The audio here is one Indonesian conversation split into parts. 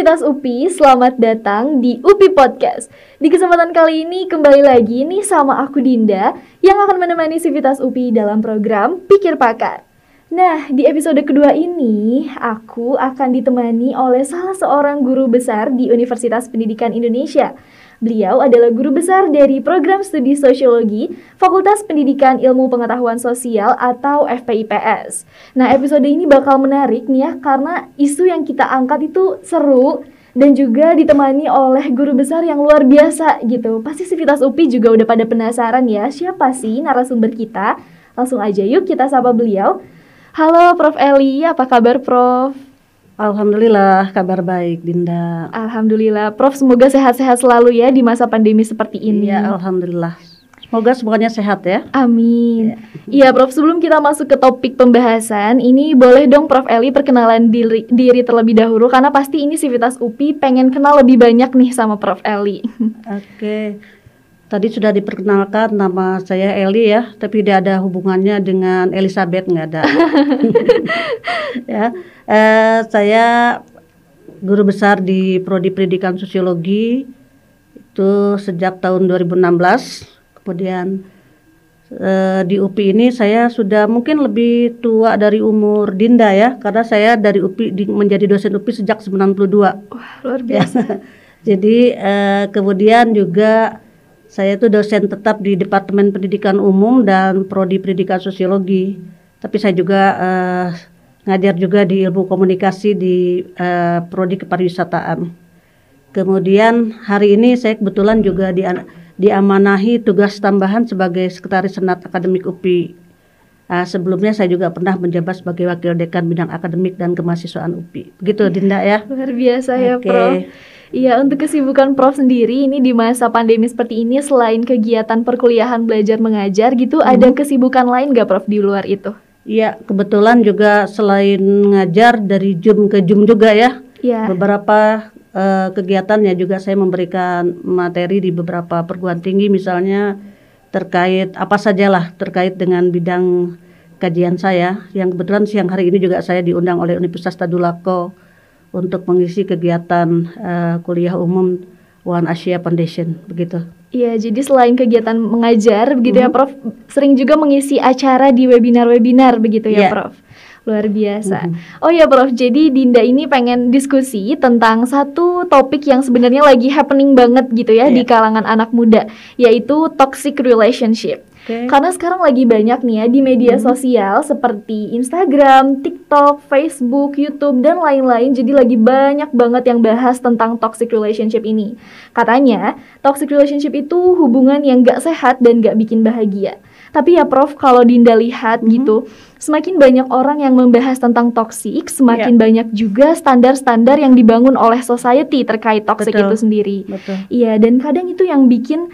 Sivitas UPI, selamat datang di UPI Podcast. Di kesempatan kali ini kembali lagi nih sama aku Dinda yang akan menemani Sivitas UPI dalam program Pikir Pakar. Nah, di episode kedua ini aku akan ditemani oleh salah seorang guru besar di Universitas Pendidikan Indonesia. Beliau adalah guru besar dari program studi sosiologi Fakultas Pendidikan Ilmu Pengetahuan Sosial atau FPIPS. Nah, episode ini bakal menarik nih ya karena isu yang kita angkat itu seru dan juga ditemani oleh guru besar yang luar biasa gitu. Pasti Sivitas UPI juga udah pada penasaran ya, siapa sih narasumber kita? Langsung aja yuk kita sapa beliau. Halo Prof Eli, apa kabar Prof? Alhamdulillah kabar baik Dinda. Alhamdulillah, Prof semoga sehat-sehat selalu ya di masa pandemi seperti ini. Iya, alhamdulillah. Semoga semuanya sehat ya. Amin. Iya, Prof. Sebelum kita masuk ke topik pembahasan, ini boleh dong Prof Eli perkenalan diri, diri terlebih dahulu karena pasti ini Sivitas UPI pengen kenal lebih banyak nih sama Prof Eli. Oke. Tadi sudah diperkenalkan nama saya Eli ya, tapi tidak ada hubungannya dengan Elizabeth nggak ada. ya, eh, saya guru besar di prodi pendidikan sosiologi itu sejak tahun 2016. Kemudian eh, di UPI ini saya sudah mungkin lebih tua dari umur Dinda ya, karena saya dari UPI di, menjadi dosen UPI sejak 92. Wah, luar biasa. Ya. Jadi eh, kemudian juga saya itu dosen tetap di Departemen Pendidikan Umum dan Prodi Pendidikan Sosiologi. Tapi saya juga uh, ngajar juga di ilmu komunikasi di uh, Prodi Kepariwisataan. Kemudian hari ini saya kebetulan juga di, diamanahi tugas tambahan sebagai Sekretaris Senat Akademik UPI. Uh, sebelumnya saya juga pernah menjabat sebagai Wakil Dekan Bidang Akademik dan Kemahasiswaan UPI. Begitu Dinda ya. Luar biasa ya Prof. Iya, untuk kesibukan Prof sendiri ini di masa pandemi seperti ini selain kegiatan perkuliahan belajar mengajar gitu, hmm. ada kesibukan lain nggak Prof di luar itu? Iya, kebetulan juga selain ngajar dari Zoom ke Zoom juga ya. Iya. Beberapa uh, kegiatannya juga saya memberikan materi di beberapa perguruan tinggi misalnya terkait apa sajalah terkait dengan bidang kajian saya yang kebetulan siang hari ini juga saya diundang oleh Universitas Tadulako untuk mengisi kegiatan uh, kuliah umum One Asia Foundation begitu. Iya, jadi selain kegiatan mengajar begitu mm -hmm. ya Prof, sering juga mengisi acara di webinar-webinar begitu ya yeah. Prof. Luar biasa. Mm -hmm. Oh ya Prof, jadi Dinda ini pengen diskusi tentang satu topik yang sebenarnya lagi happening banget gitu ya yeah. di kalangan anak muda, yaitu toxic relationship. Okay. Karena sekarang lagi banyak nih ya di media hmm. sosial seperti Instagram, TikTok, Facebook, YouTube dan lain-lain. Jadi lagi banyak banget yang bahas tentang toxic relationship ini. Katanya toxic relationship itu hubungan yang gak sehat dan gak bikin bahagia. Tapi ya Prof, kalau Dinda lihat hmm. gitu, semakin banyak orang yang membahas tentang toxic, semakin yeah. banyak juga standar-standar yang dibangun oleh society terkait toxic Betul. itu sendiri. Iya, dan kadang itu yang bikin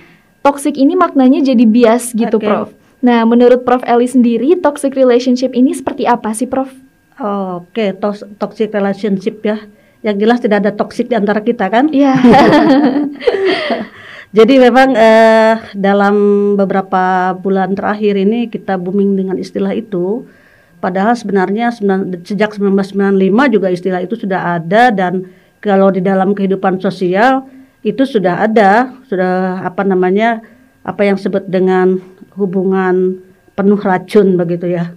toxic ini maknanya jadi bias gitu, okay. Prof. Nah, menurut Prof Eli sendiri, toxic relationship ini seperti apa sih, Prof? Oh, Oke, okay. toxic relationship ya. Yang jelas tidak ada toxic di antara kita kan? Iya. Jadi memang eh, dalam beberapa bulan terakhir ini kita booming dengan istilah itu. Padahal sebenarnya sejak 1995 juga istilah itu sudah ada dan kalau di dalam kehidupan sosial itu sudah ada, sudah apa namanya, apa yang sebut dengan hubungan penuh racun begitu ya.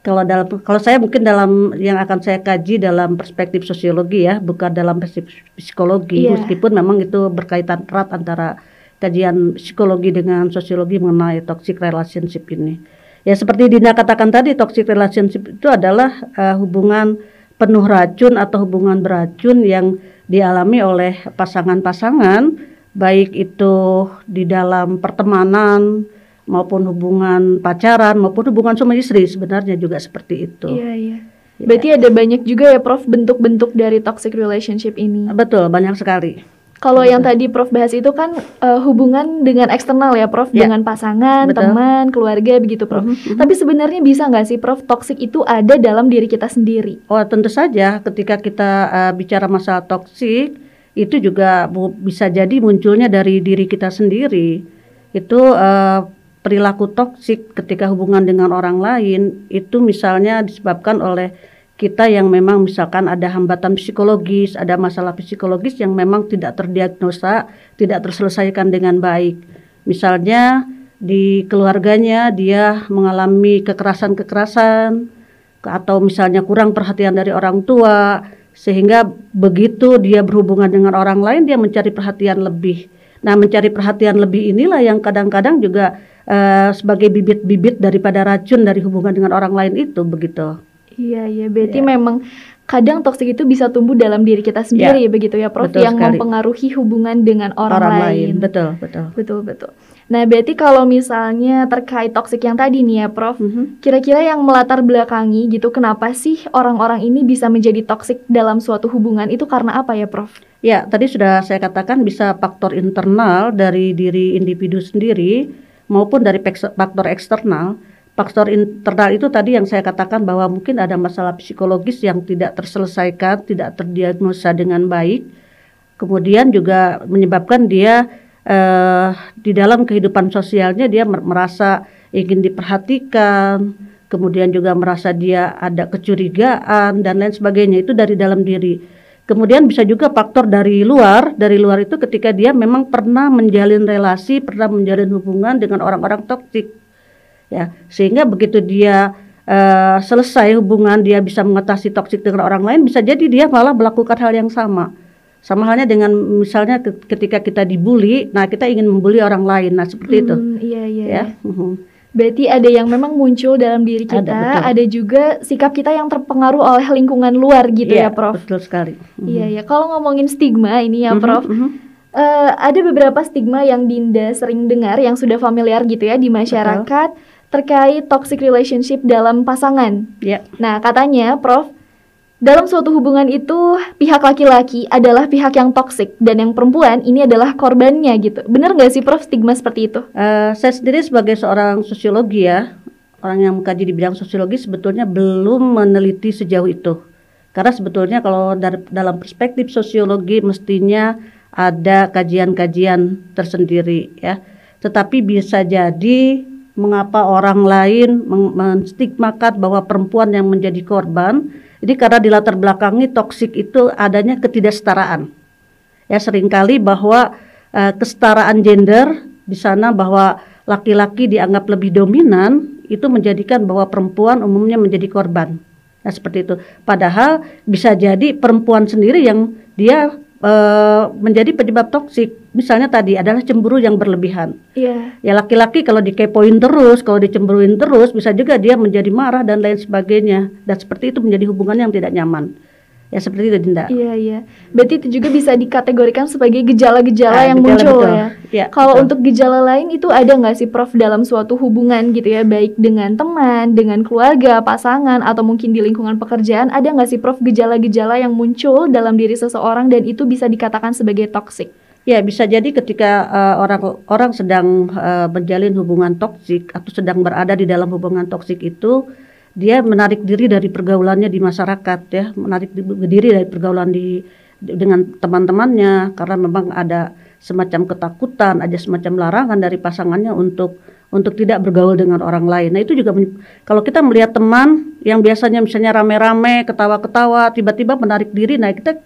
Kalau dalam kalau saya mungkin dalam yang akan saya kaji dalam perspektif sosiologi ya, bukan dalam perspektif psikologi yeah. meskipun memang itu berkaitan erat antara kajian psikologi dengan sosiologi mengenai toxic relationship ini. Ya seperti Dina katakan tadi toxic relationship itu adalah uh, hubungan penuh racun atau hubungan beracun yang dialami oleh pasangan-pasangan baik itu di dalam pertemanan maupun hubungan pacaran maupun hubungan suami istri sebenarnya juga seperti itu. Iya iya. Ya. Berarti ada banyak juga ya Prof bentuk-bentuk dari toxic relationship ini. Betul, banyak sekali. Kalau yang tadi Prof bahas itu kan uh, hubungan dengan eksternal ya Prof, ya. dengan pasangan, Betul. teman, keluarga begitu Prof. Mm -hmm. Tapi sebenarnya bisa nggak sih Prof toksik itu ada dalam diri kita sendiri? Oh tentu saja ketika kita uh, bicara masalah toksik itu juga bisa jadi munculnya dari diri kita sendiri. Itu uh, perilaku toksik ketika hubungan dengan orang lain itu misalnya disebabkan oleh kita yang memang misalkan ada hambatan psikologis, ada masalah psikologis yang memang tidak terdiagnosa, tidak terselesaikan dengan baik. Misalnya di keluarganya dia mengalami kekerasan-kekerasan atau misalnya kurang perhatian dari orang tua sehingga begitu dia berhubungan dengan orang lain dia mencari perhatian lebih. Nah, mencari perhatian lebih inilah yang kadang-kadang juga uh, sebagai bibit-bibit daripada racun dari hubungan dengan orang lain itu begitu. Iya, iya. Berarti yeah. memang kadang toksik itu bisa tumbuh dalam diri kita sendiri yeah. begitu ya, Prof, betul yang sekali. mempengaruhi hubungan dengan orang, orang lain. lain. Betul, betul. Betul, betul. Nah, berarti kalau misalnya terkait toksik yang tadi nih ya, Prof, mm-hmm. kira-kira yang melatar belakangi gitu, kenapa sih orang-orang ini bisa menjadi toksik dalam suatu hubungan itu karena apa ya, Prof? Ya, tadi sudah saya katakan bisa faktor internal dari diri individu sendiri maupun dari faktor eksternal faktor internal itu tadi yang saya katakan bahwa mungkin ada masalah psikologis yang tidak terselesaikan, tidak terdiagnosa dengan baik. Kemudian juga menyebabkan dia uh, di dalam kehidupan sosialnya dia merasa ingin diperhatikan, kemudian juga merasa dia ada kecurigaan dan lain sebagainya itu dari dalam diri. Kemudian bisa juga faktor dari luar, dari luar itu ketika dia memang pernah menjalin relasi, pernah menjalin hubungan dengan orang-orang toksik ya sehingga begitu dia uh, selesai hubungan dia bisa mengatasi toksik dengan orang lain bisa jadi dia malah melakukan hal yang sama sama halnya dengan misalnya ketika kita dibully nah kita ingin membuli orang lain nah seperti hmm, itu iya iya ya uh-huh. Berarti ada yang memang muncul dalam diri kita, ada, ada juga sikap kita yang terpengaruh oleh lingkungan luar gitu ya, ya, Prof. Betul sekali. Uh-huh. Iya ya. Kalau ngomongin stigma ini ya, uh-huh, Prof. Uh-huh. Uh, ada beberapa stigma yang Dinda sering dengar yang sudah familiar gitu ya di masyarakat. Betul terkait toxic relationship dalam pasangan. Yeah. Nah, katanya, Prof, dalam suatu hubungan itu pihak laki-laki adalah pihak yang toksik dan yang perempuan ini adalah korbannya gitu. Benar nggak sih, Prof, stigma seperti itu? Uh, saya sendiri sebagai seorang sosiologi ya, orang yang mengkaji di bidang sosiologi sebetulnya belum meneliti sejauh itu. Karena sebetulnya kalau dari, dalam perspektif sosiologi mestinya ada kajian-kajian tersendiri ya. Tetapi bisa jadi mengapa orang lain menstigmakan bahwa perempuan yang menjadi korban. Jadi karena di latar belakangi toksik itu adanya ketidaksetaraan. Ya sering kali bahwa uh, kesetaraan gender di sana bahwa laki-laki dianggap lebih dominan itu menjadikan bahwa perempuan umumnya menjadi korban. Nah seperti itu. Padahal bisa jadi perempuan sendiri yang dia uh, menjadi penyebab toksik. Misalnya tadi adalah cemburu yang berlebihan. Iya. Yeah. Ya laki-laki kalau dikepoin terus, kalau dicemburuin terus, bisa juga dia menjadi marah dan lain sebagainya. Dan seperti itu menjadi hubungan yang tidak nyaman. Ya seperti itu Dinda. Iya iya. Berarti itu juga bisa dikategorikan sebagai gejala-gejala nah, yang gejala muncul betul. ya. ya Kalau untuk gejala lain itu ada nggak sih Prof dalam suatu hubungan gitu ya, baik dengan teman, dengan keluarga, pasangan, atau mungkin di lingkungan pekerjaan, ada nggak sih Prof gejala-gejala yang muncul dalam diri seseorang dan itu bisa dikatakan sebagai toksik? Ya bisa jadi ketika uh, orang orang sedang uh, menjalin hubungan toksik atau sedang berada di dalam hubungan toksik itu dia menarik diri dari pergaulannya di masyarakat ya, menarik diri dari pergaulan di dengan teman-temannya karena memang ada semacam ketakutan, ada semacam larangan dari pasangannya untuk untuk tidak bergaul dengan orang lain. Nah itu juga kalau kita melihat teman yang biasanya misalnya rame-rame, ketawa-ketawa, tiba-tiba menarik diri, nah kita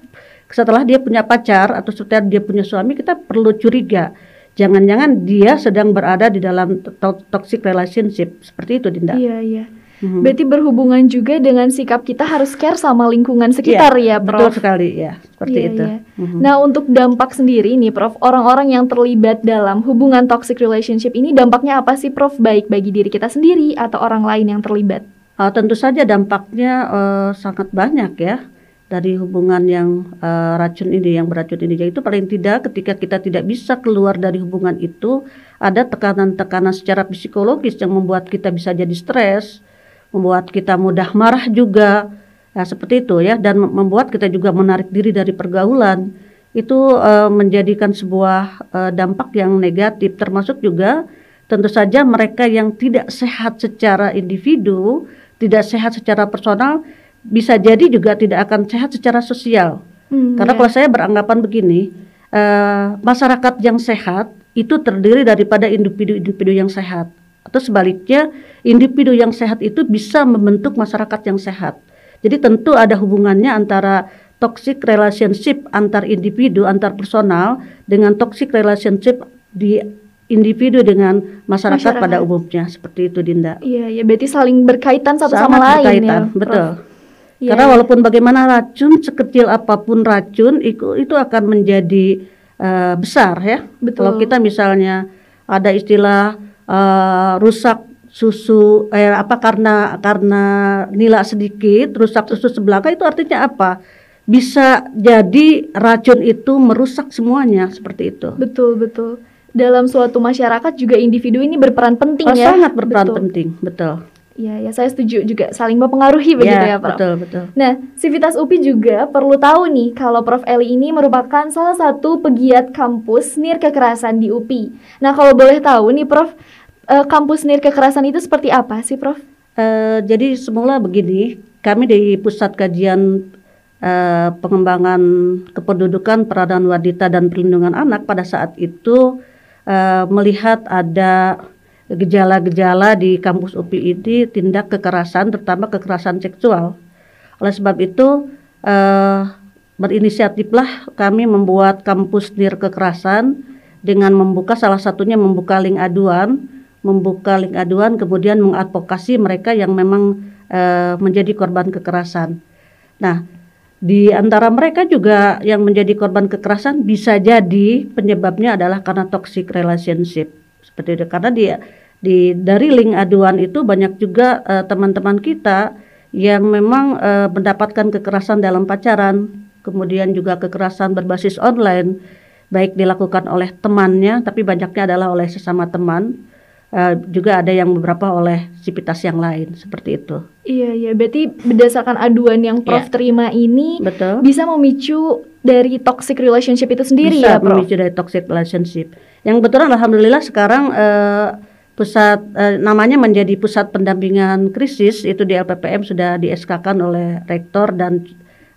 setelah dia punya pacar atau setelah dia punya suami, kita perlu curiga. Jangan-jangan dia sedang berada di dalam toxic relationship seperti itu, Dinda. Iya, iya. Mm-hmm. Berarti berhubungan juga dengan sikap kita harus care sama lingkungan sekitar ya, ya Prof. Betul sekali ya, seperti ya, itu. Ya. Mm-hmm. Nah, untuk dampak sendiri nih Prof, orang-orang yang terlibat dalam hubungan toxic relationship ini dampaknya apa sih Prof? Baik bagi diri kita sendiri atau orang lain yang terlibat? Uh, tentu saja dampaknya uh, sangat banyak ya dari hubungan yang uh, racun ini yang beracun ini yaitu paling tidak ketika kita tidak bisa keluar dari hubungan itu ada tekanan-tekanan secara psikologis yang membuat kita bisa jadi stres membuat kita mudah marah juga. Ya, seperti itu ya. Dan membuat kita juga menarik diri dari pergaulan. Itu uh, menjadikan sebuah uh, dampak yang negatif. Termasuk juga tentu saja mereka yang tidak sehat secara individu tidak sehat secara personal bisa jadi juga tidak akan sehat secara sosial. Hmm, karena ya. kalau saya beranggapan begini uh, masyarakat yang sehat itu terdiri daripada individu-individu yang sehat atau sebaliknya individu yang sehat itu bisa membentuk masyarakat yang sehat. Jadi tentu ada hubungannya antara toxic relationship antar individu, antar personal dengan toxic relationship di individu dengan masyarakat, masyarakat pada umumnya seperti itu Dinda. Iya, ya berarti saling berkaitan satu Sangat sama lain berkaitan, ya. Betul. Ya, Karena walaupun bagaimana racun sekecil apa pun racun itu itu akan menjadi uh, besar ya. Betul. Kalau kita misalnya ada istilah uh, rusak susu eh apa karena karena nila sedikit rusak susu sebelah itu artinya apa? Bisa jadi racun itu merusak semuanya seperti itu. Betul betul. Dalam suatu masyarakat juga individu ini berperan penting oh, ya. Sangat berperan betul. penting, betul. Iya, ya saya setuju juga saling mempengaruhi begitu ya, ya Prof. Betul, betul. Nah, Sivitas UPI juga perlu tahu nih kalau Prof Eli ini merupakan salah satu pegiat kampus nir kekerasan di UPI. Nah, kalau boleh tahu nih Prof, uh, kampus nir kekerasan itu seperti apa sih Prof? Uh, jadi semula begini, kami di Pusat Kajian uh, Pengembangan Kependudukan, Peranan Wanita dan Perlindungan Anak pada saat itu uh, melihat ada gejala-gejala di kampus UPI ini tindak kekerasan terutama kekerasan seksual. Oleh sebab itu uh, berinisiatiflah kami membuat kampus nir kekerasan dengan membuka salah satunya membuka link aduan, membuka link aduan kemudian mengadvokasi mereka yang memang uh, menjadi korban kekerasan. Nah, di antara mereka juga yang menjadi korban kekerasan bisa jadi penyebabnya adalah karena toxic relationship seperti itu. Karena dia di dari link aduan itu banyak juga eh, teman-teman uh, kita yang memang uh, mendapatkan kekerasan dalam pacaran, kemudian juga kekerasan berbasis online, baik dilakukan oleh temannya, tapi banyaknya adalah oleh sesama teman, uh, juga ada yang beberapa oleh sipitas yang lain seperti itu. Iya, iya. Berarti berdasarkan aduan yang Prof ya. terima ini, Betul. bisa memicu dari toxic relationship itu sendiri bisa ya, Prof? memicu dari toxic relationship. Yang betul, alhamdulillah sekarang. Uh, pusat eh, namanya menjadi pusat pendampingan krisis itu di LPPM sudah di SK-kan oleh rektor dan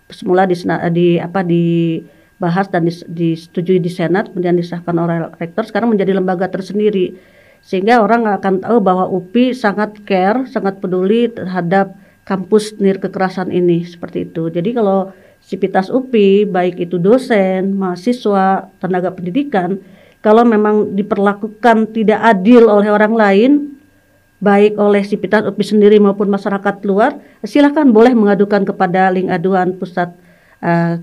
semula di, di apa dibahas dan disetujui di Senat kemudian disahkan oleh rektor sekarang menjadi lembaga tersendiri sehingga orang akan tahu bahwa UPI sangat care sangat peduli terhadap kampus nir kekerasan ini seperti itu. Jadi kalau sipitas UPI baik itu dosen mahasiswa tenaga pendidikan kalau memang diperlakukan tidak adil oleh orang lain, baik oleh Sipitan UPI sendiri maupun masyarakat luar, silakan boleh mengadukan kepada link aduan pusat uh,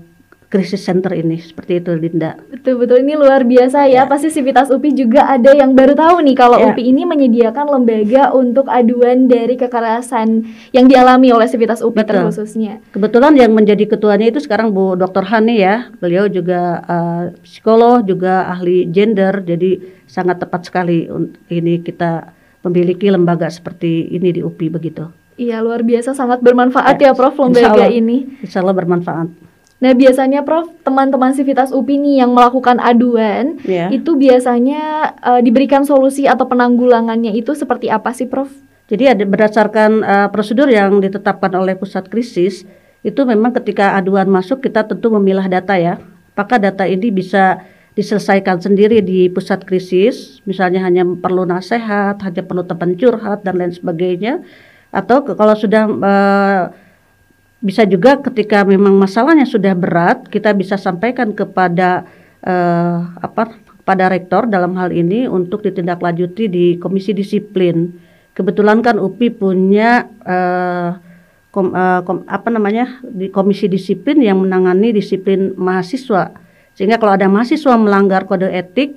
krisis center ini seperti itu Linda. Betul betul ini luar biasa ya. ya. Pasti Sivitas UPI juga ada yang baru tahu nih kalau ya. UPI ini menyediakan lembaga untuk aduan dari kekerasan yang dialami oleh Sivitas UPI betul. terkhususnya. Kebetulan yang menjadi ketuanya itu sekarang Bu Dr. Hani ya. Beliau juga uh, psikolog juga ahli gender jadi sangat tepat sekali ini kita memiliki lembaga seperti ini di UPI begitu. Iya luar biasa sangat bermanfaat ya, ya Prof lembaga insya Allah, ini. Insya Allah bermanfaat. Nah biasanya Prof, teman-teman Sivitas UPI nih yang melakukan aduan, yeah. itu biasanya uh, diberikan solusi atau penanggulangannya itu seperti apa sih Prof? Jadi ada berdasarkan uh, prosedur yang ditetapkan oleh pusat krisis, itu memang ketika aduan masuk kita tentu memilah data ya. Apakah data ini bisa diselesaikan sendiri di pusat krisis, misalnya hanya perlu nasihat, hanya perlu teman curhat dan lain sebagainya, atau kalau sudah uh, bisa juga ketika memang masalahnya sudah berat, kita bisa sampaikan kepada uh, apa pada rektor dalam hal ini untuk ditindaklanjuti di komisi disiplin. Kebetulan kan UPI punya uh, kom, uh, kom, apa namanya di komisi disiplin yang menangani disiplin mahasiswa. Sehingga kalau ada mahasiswa melanggar kode etik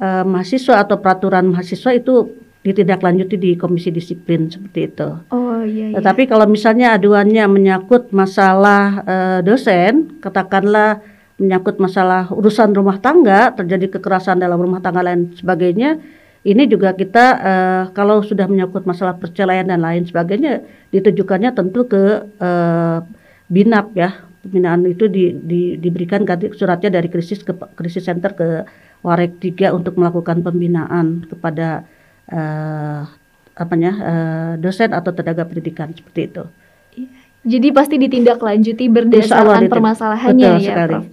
uh, mahasiswa atau peraturan mahasiswa itu ditindaklanjuti di komisi disiplin seperti itu. Oh iya. iya. Tetapi kalau misalnya aduannya menyangkut masalah uh, dosen, katakanlah menyangkut masalah urusan rumah tangga, terjadi kekerasan dalam rumah tangga lain sebagainya, ini juga kita uh, kalau sudah menyangkut masalah perceraian dan lain sebagainya, ditujukannya tentu ke uh, binap ya. Pembinaan itu di, di, diberikan suratnya dari krisis ke krisis center ke Warek 3 untuk melakukan pembinaan kepada uh, apanya uh, dosen atau tenaga pendidikan seperti itu. Iya. Jadi pasti ditindaklanjuti berdasarkan permasalahannya Betul ya, sekali. Prof.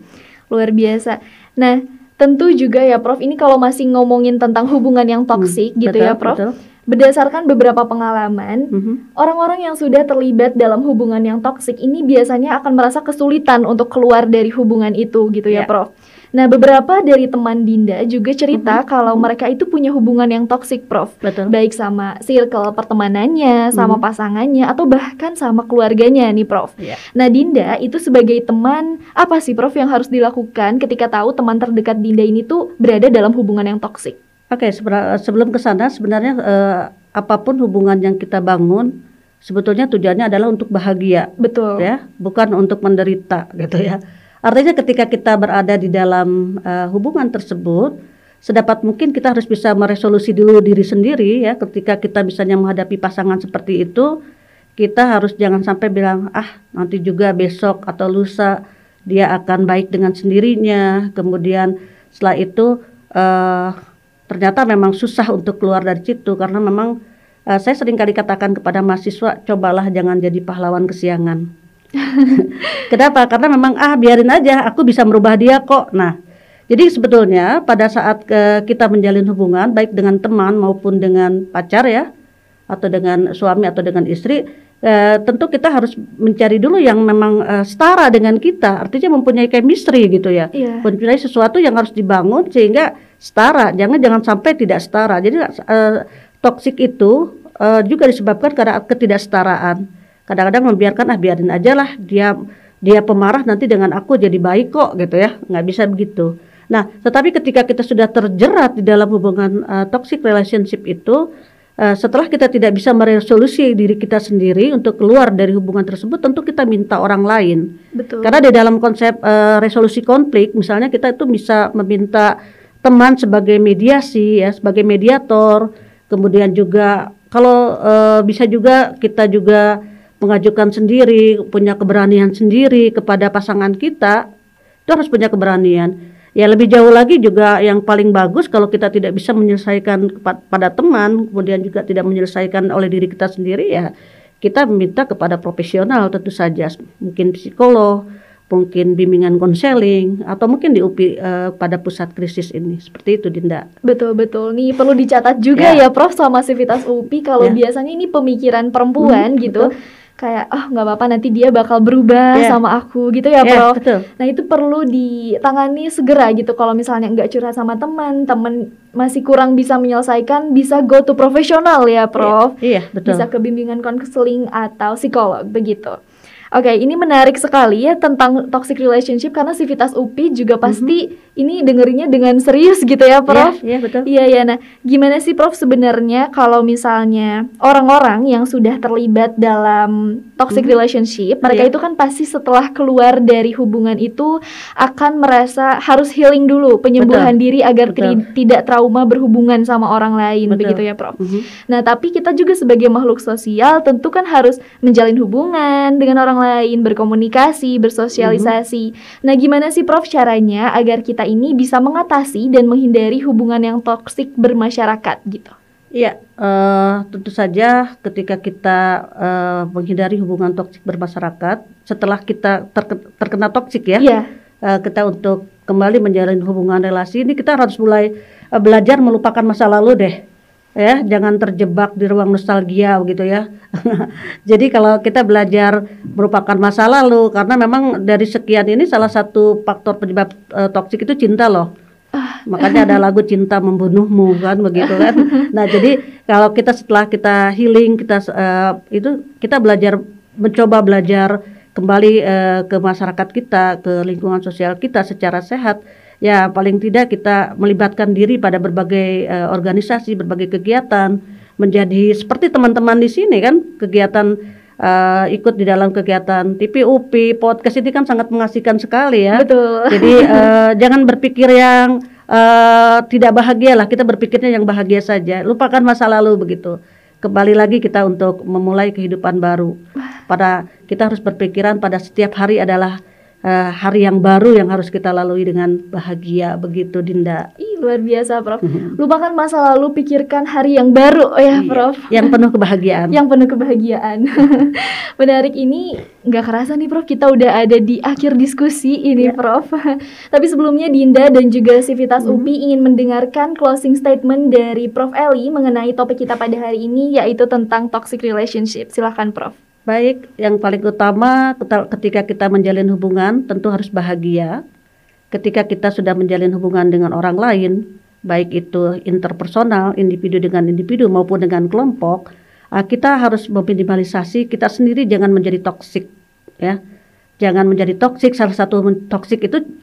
Luar biasa. Nah, tentu juga ya, Prof. Ini kalau masih ngomongin tentang hubungan yang toksik hmm, gitu betul, ya, Prof. Betul. berdasarkan beberapa pengalaman, mm-hmm. orang-orang yang sudah terlibat dalam hubungan yang toksik ini biasanya akan merasa kesulitan untuk keluar dari hubungan itu gitu ya, yeah. Prof. Nah, beberapa dari teman Dinda juga cerita mm-hmm. kalau mereka itu punya hubungan yang toksik, Prof. Betul. Baik sama circle pertemanannya, sama mm-hmm. pasangannya, atau bahkan sama keluarganya nih, Prof. Yeah. Nah, Dinda itu sebagai teman, apa sih, Prof, yang harus dilakukan ketika tahu teman terdekat Dinda ini tuh berada dalam hubungan yang toksik? Oke, okay, sebelum ke sana, sebenarnya uh, apa pun hubungan yang kita bangun, sebetulnya tujuannya adalah untuk bahagia. Betul. Ya, bukan untuk menderita, gitu ya. Artinya ketika kita berada di dalam uh, hubungan tersebut, sedapat mungkin kita harus bisa meresolusi dulu diri sendiri ya. Ketika kita misalnya menghadapi pasangan seperti itu, kita harus jangan sampai bilang ah nanti juga besok atau lusa dia akan baik dengan sendirinya. Kemudian setelah itu uh, ternyata memang susah untuk keluar dari situ karena memang uh, saya sering kali katakan kepada mahasiswa cobalah jangan jadi pahlawan kesiangan Kenapa? Karena memang ah biarin aja, aku bisa merubah dia kok. Nah, jadi sebetulnya pada saat ke, kita menjalin hubungan baik dengan teman maupun dengan pacar ya, atau dengan suami atau dengan istri, eh, tentu kita harus mencari dulu yang memang eh, setara dengan kita, artinya mempunyai chemistry gitu ya, yeah. mempunyai sesuatu yang harus dibangun sehingga setara. Jangan jangan sampai tidak setara. Jadi eh, toksik itu eh, juga disebabkan karena ketidaksetaraan kadang-kadang membiarkan ah biarin aja lah dia dia pemarah nanti dengan aku jadi baik kok gitu ya. Nggak bisa begitu. Nah tetapi ketika kita sudah terjerat di dalam hubungan uh, toxic relationship itu uh, setelah kita tidak bisa meresolusi diri kita sendiri untuk keluar dari hubungan tersebut tentu kita minta orang lain. Betul. karena di dalam konsep uh, resolusi konflik misalnya kita itu bisa meminta teman sebagai mediasi ya sebagai mediator. Kemudian juga kalau uh, bisa juga kita juga mengajukan sendiri, punya keberanian sendiri kepada pasangan kita, itu harus punya keberanian. Ya lebih jauh lagi juga yang paling bagus kalau kita tidak bisa menyelesaikan pada teman, kemudian juga tidak menyelesaikan oleh diri kita sendiri ya kita meminta kepada profesional tentu saja, mungkin psikolog, mungkin bimbingan konseling atau mungkin di UPI uh, eh, pada pusat krisis ini seperti itu Dinda. Betul betul nih perlu dicatat juga yeah. ya Prof sama Sivitas UPI kalau yeah. biasanya ini pemikiran perempuan hmm, gitu. Betul kayak oh nggak apa-apa nanti dia bakal berubah yeah. sama aku gitu ya yeah, Prof. Betul. Nah itu perlu ditangani segera gitu kalau misalnya nggak curhat sama teman, teman masih kurang bisa menyelesaikan bisa go to profesional ya Prof. Iya, yeah, betul. Bisa ke bimbingan konseling atau psikolog begitu. Oke, okay, ini menarik sekali ya tentang toxic relationship karena Sivitas UPI juga pasti mm -hmm. ini dengerinnya dengan serius gitu ya, Prof. Iya, yeah, betul. Iya, iya. Nah, gimana sih Prof sebenarnya kalau misalnya orang-orang yang sudah terlibat dalam toxic mm -hmm. relationship, mereka yeah. itu kan pasti setelah keluar dari hubungan itu akan merasa harus healing dulu, penyembuhan betul. diri agar betul. tidak trauma berhubungan sama orang lain, betul. begitu ya, Prof. Mm -hmm. Nah, tapi kita juga sebagai makhluk sosial tentu kan harus menjalin hubungan dengan orang lain, berkomunikasi, bersosialisasi. Mm -hmm. Nah, gimana sih Prof caranya agar kita ini bisa mengatasi dan menghindari hubungan yang toksik bermasyarakat gitu? Iya, uh, tentu saja ketika kita uh, menghindari hubungan toksik bermasyarakat, setelah kita terke terkena toksik ya, yeah. uh, kita untuk kembali menjalin hubungan relasi ini kita harus mulai uh, belajar melupakan masa lalu deh ya jangan terjebak di ruang nostalgia begitu ya. Jadi kalau kita belajar merupakan masa lalu karena memang dari sekian ini salah satu faktor penyebab uh, toksik itu cinta loh. Ah. makanya ada lagu cinta membunuhmu kan begitu kan. Nah jadi kalau kita setelah kita healing kita uh, itu kita belajar mencoba belajar kembali uh, ke masyarakat kita ke lingkungan sosial kita secara sehat ya paling tidak kita melibatkan diri pada berbagai uh, organisasi, berbagai kegiatan, menjadi seperti teman-teman di sini kan kegiatan uh, ikut di dalam kegiatan TPUP, podcast ini kan sangat mengasihkan sekali ya. Betul. Jadi uh, jangan berpikir yang uh, tidak bahagia lah, kita berpikirnya yang bahagia saja. Lupakan masa lalu begitu. Kembali lagi kita untuk memulai kehidupan baru. Pada kita harus berpikiran pada setiap hari adalah uh, hari yang baru yang harus kita lalui dengan bahagia begitu Dinda. Ih Luar biasa, Prof. Lupakan masa lalu, pikirkan hari yang baru, oh ya, Iya, Prof. Yang penuh kebahagiaan. yang penuh kebahagiaan. Menarik ini nggak kerasa nih Prof, kita udah ada di akhir diskusi ini Ya. Prof. Tapi sebelumnya Dinda dan juga Sivitas Mhm. UPI ingin mendengarkan closing statement dari Prof Eli mengenai topik kita pada hari ini yaitu tentang toxic relationship. Silahkan Prof. Baik, yang paling utama ketika kita menjalin hubungan tentu harus bahagia. Ketika kita sudah menjalin hubungan dengan orang lain, baik itu interpersonal, individu dengan individu maupun dengan kelompok, ah, kita harus meminimalisasi kita sendiri jangan menjadi toksik, ya. Jangan menjadi toksik. Salah satu toksik itu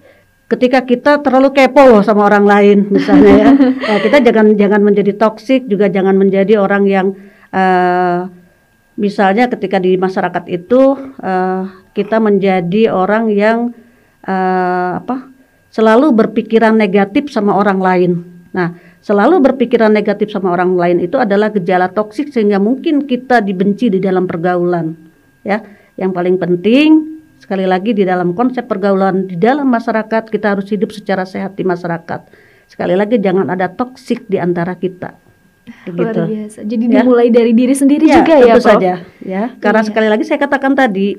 ketika kita terlalu kepo loh sama orang lain, misalnya ya. Ya, kita jangan jangan menjadi toksik, juga jangan menjadi orang yang eh, misalnya ketika di masyarakat itu eh, kita menjadi orang yang eh, apa selalu berpikiran negatif sama orang lain. Nah, selalu berpikiran negatif sama orang lain itu adalah gejala toksik sehingga mungkin kita dibenci di dalam pergaulan. Ya, yang paling penting sekali lagi di dalam konsep pergaulan di dalam masyarakat kita harus hidup secara sehat di masyarakat. Sekali lagi jangan ada toksik di antara kita. Luar Begitu. biasa. Jadi Ya. dimulai dari diri sendiri Ya, juga ya Prof. saja ya. Karena Iya. sekali lagi saya katakan tadi,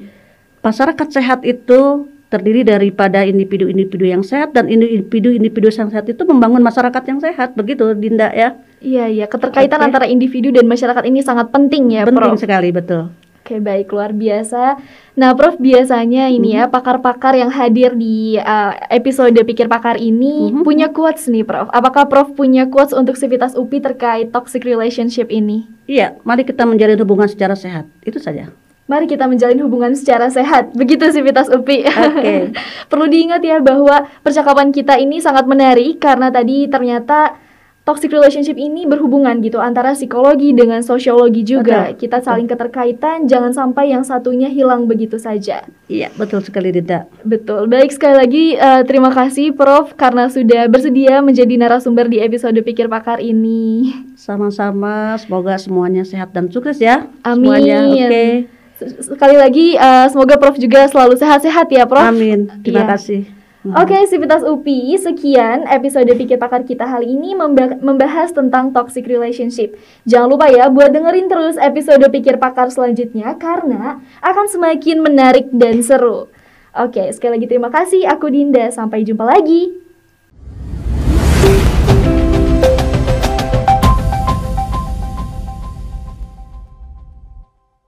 masyarakat sehat itu terdiri daripada individu-individu yang sehat dan individu-individu yang sehat itu membangun masyarakat yang sehat. Begitu Dinda ya. Iya, iya. Keterkaitan Oke. antara individu dan masyarakat ini sangat penting ya Penting Prof. sekali betul. Oke baik luar biasa. Nah Prof biasanya ini ya pakar-pakar yang hadir di uh, episode Pikir Pakar ini Mhm. punya quotes nih Prof. Apakah Prof punya quotes untuk Sivitas UPI terkait toxic relationship ini? Iya, mari kita menjalin hubungan secara sehat. Itu saja. Mari kita menjalin hubungan secara sehat. Begitu Sivitas UPI. Oke. Perlu diingat ya bahwa percakapan kita ini sangat menarik karena tadi ternyata toxic relationship ini berhubungan gitu antara psikologi dengan sosiologi juga. Betul, Kita saling keterkaitan, jangan sampai yang satunya hilang begitu saja. Iya, betul sekali Dinda. Betul. Baik sekali lagi eh, terima kasih Prof karena sudah bersedia menjadi narasumber di episode Pikir Pakar ini. Sama-sama, semoga semuanya sehat dan sukses ya. Amin. Semuanya. Oke. S- Sekali lagi eh, semoga Prof juga selalu sehat-sehat ya Prof. Amin. Terima Iya. kasih. Oke, Sivitas UPI, sekian episode Pikir Pakar kita hari ini memba- membahas tentang toxic relationship. Jangan lupa ya buat dengerin terus episode Pikir Pakar selanjutnya karena akan semakin menarik dan seru. Oke, sekali lagi terima kasih. Aku Dinda. Sampai jumpa lagi.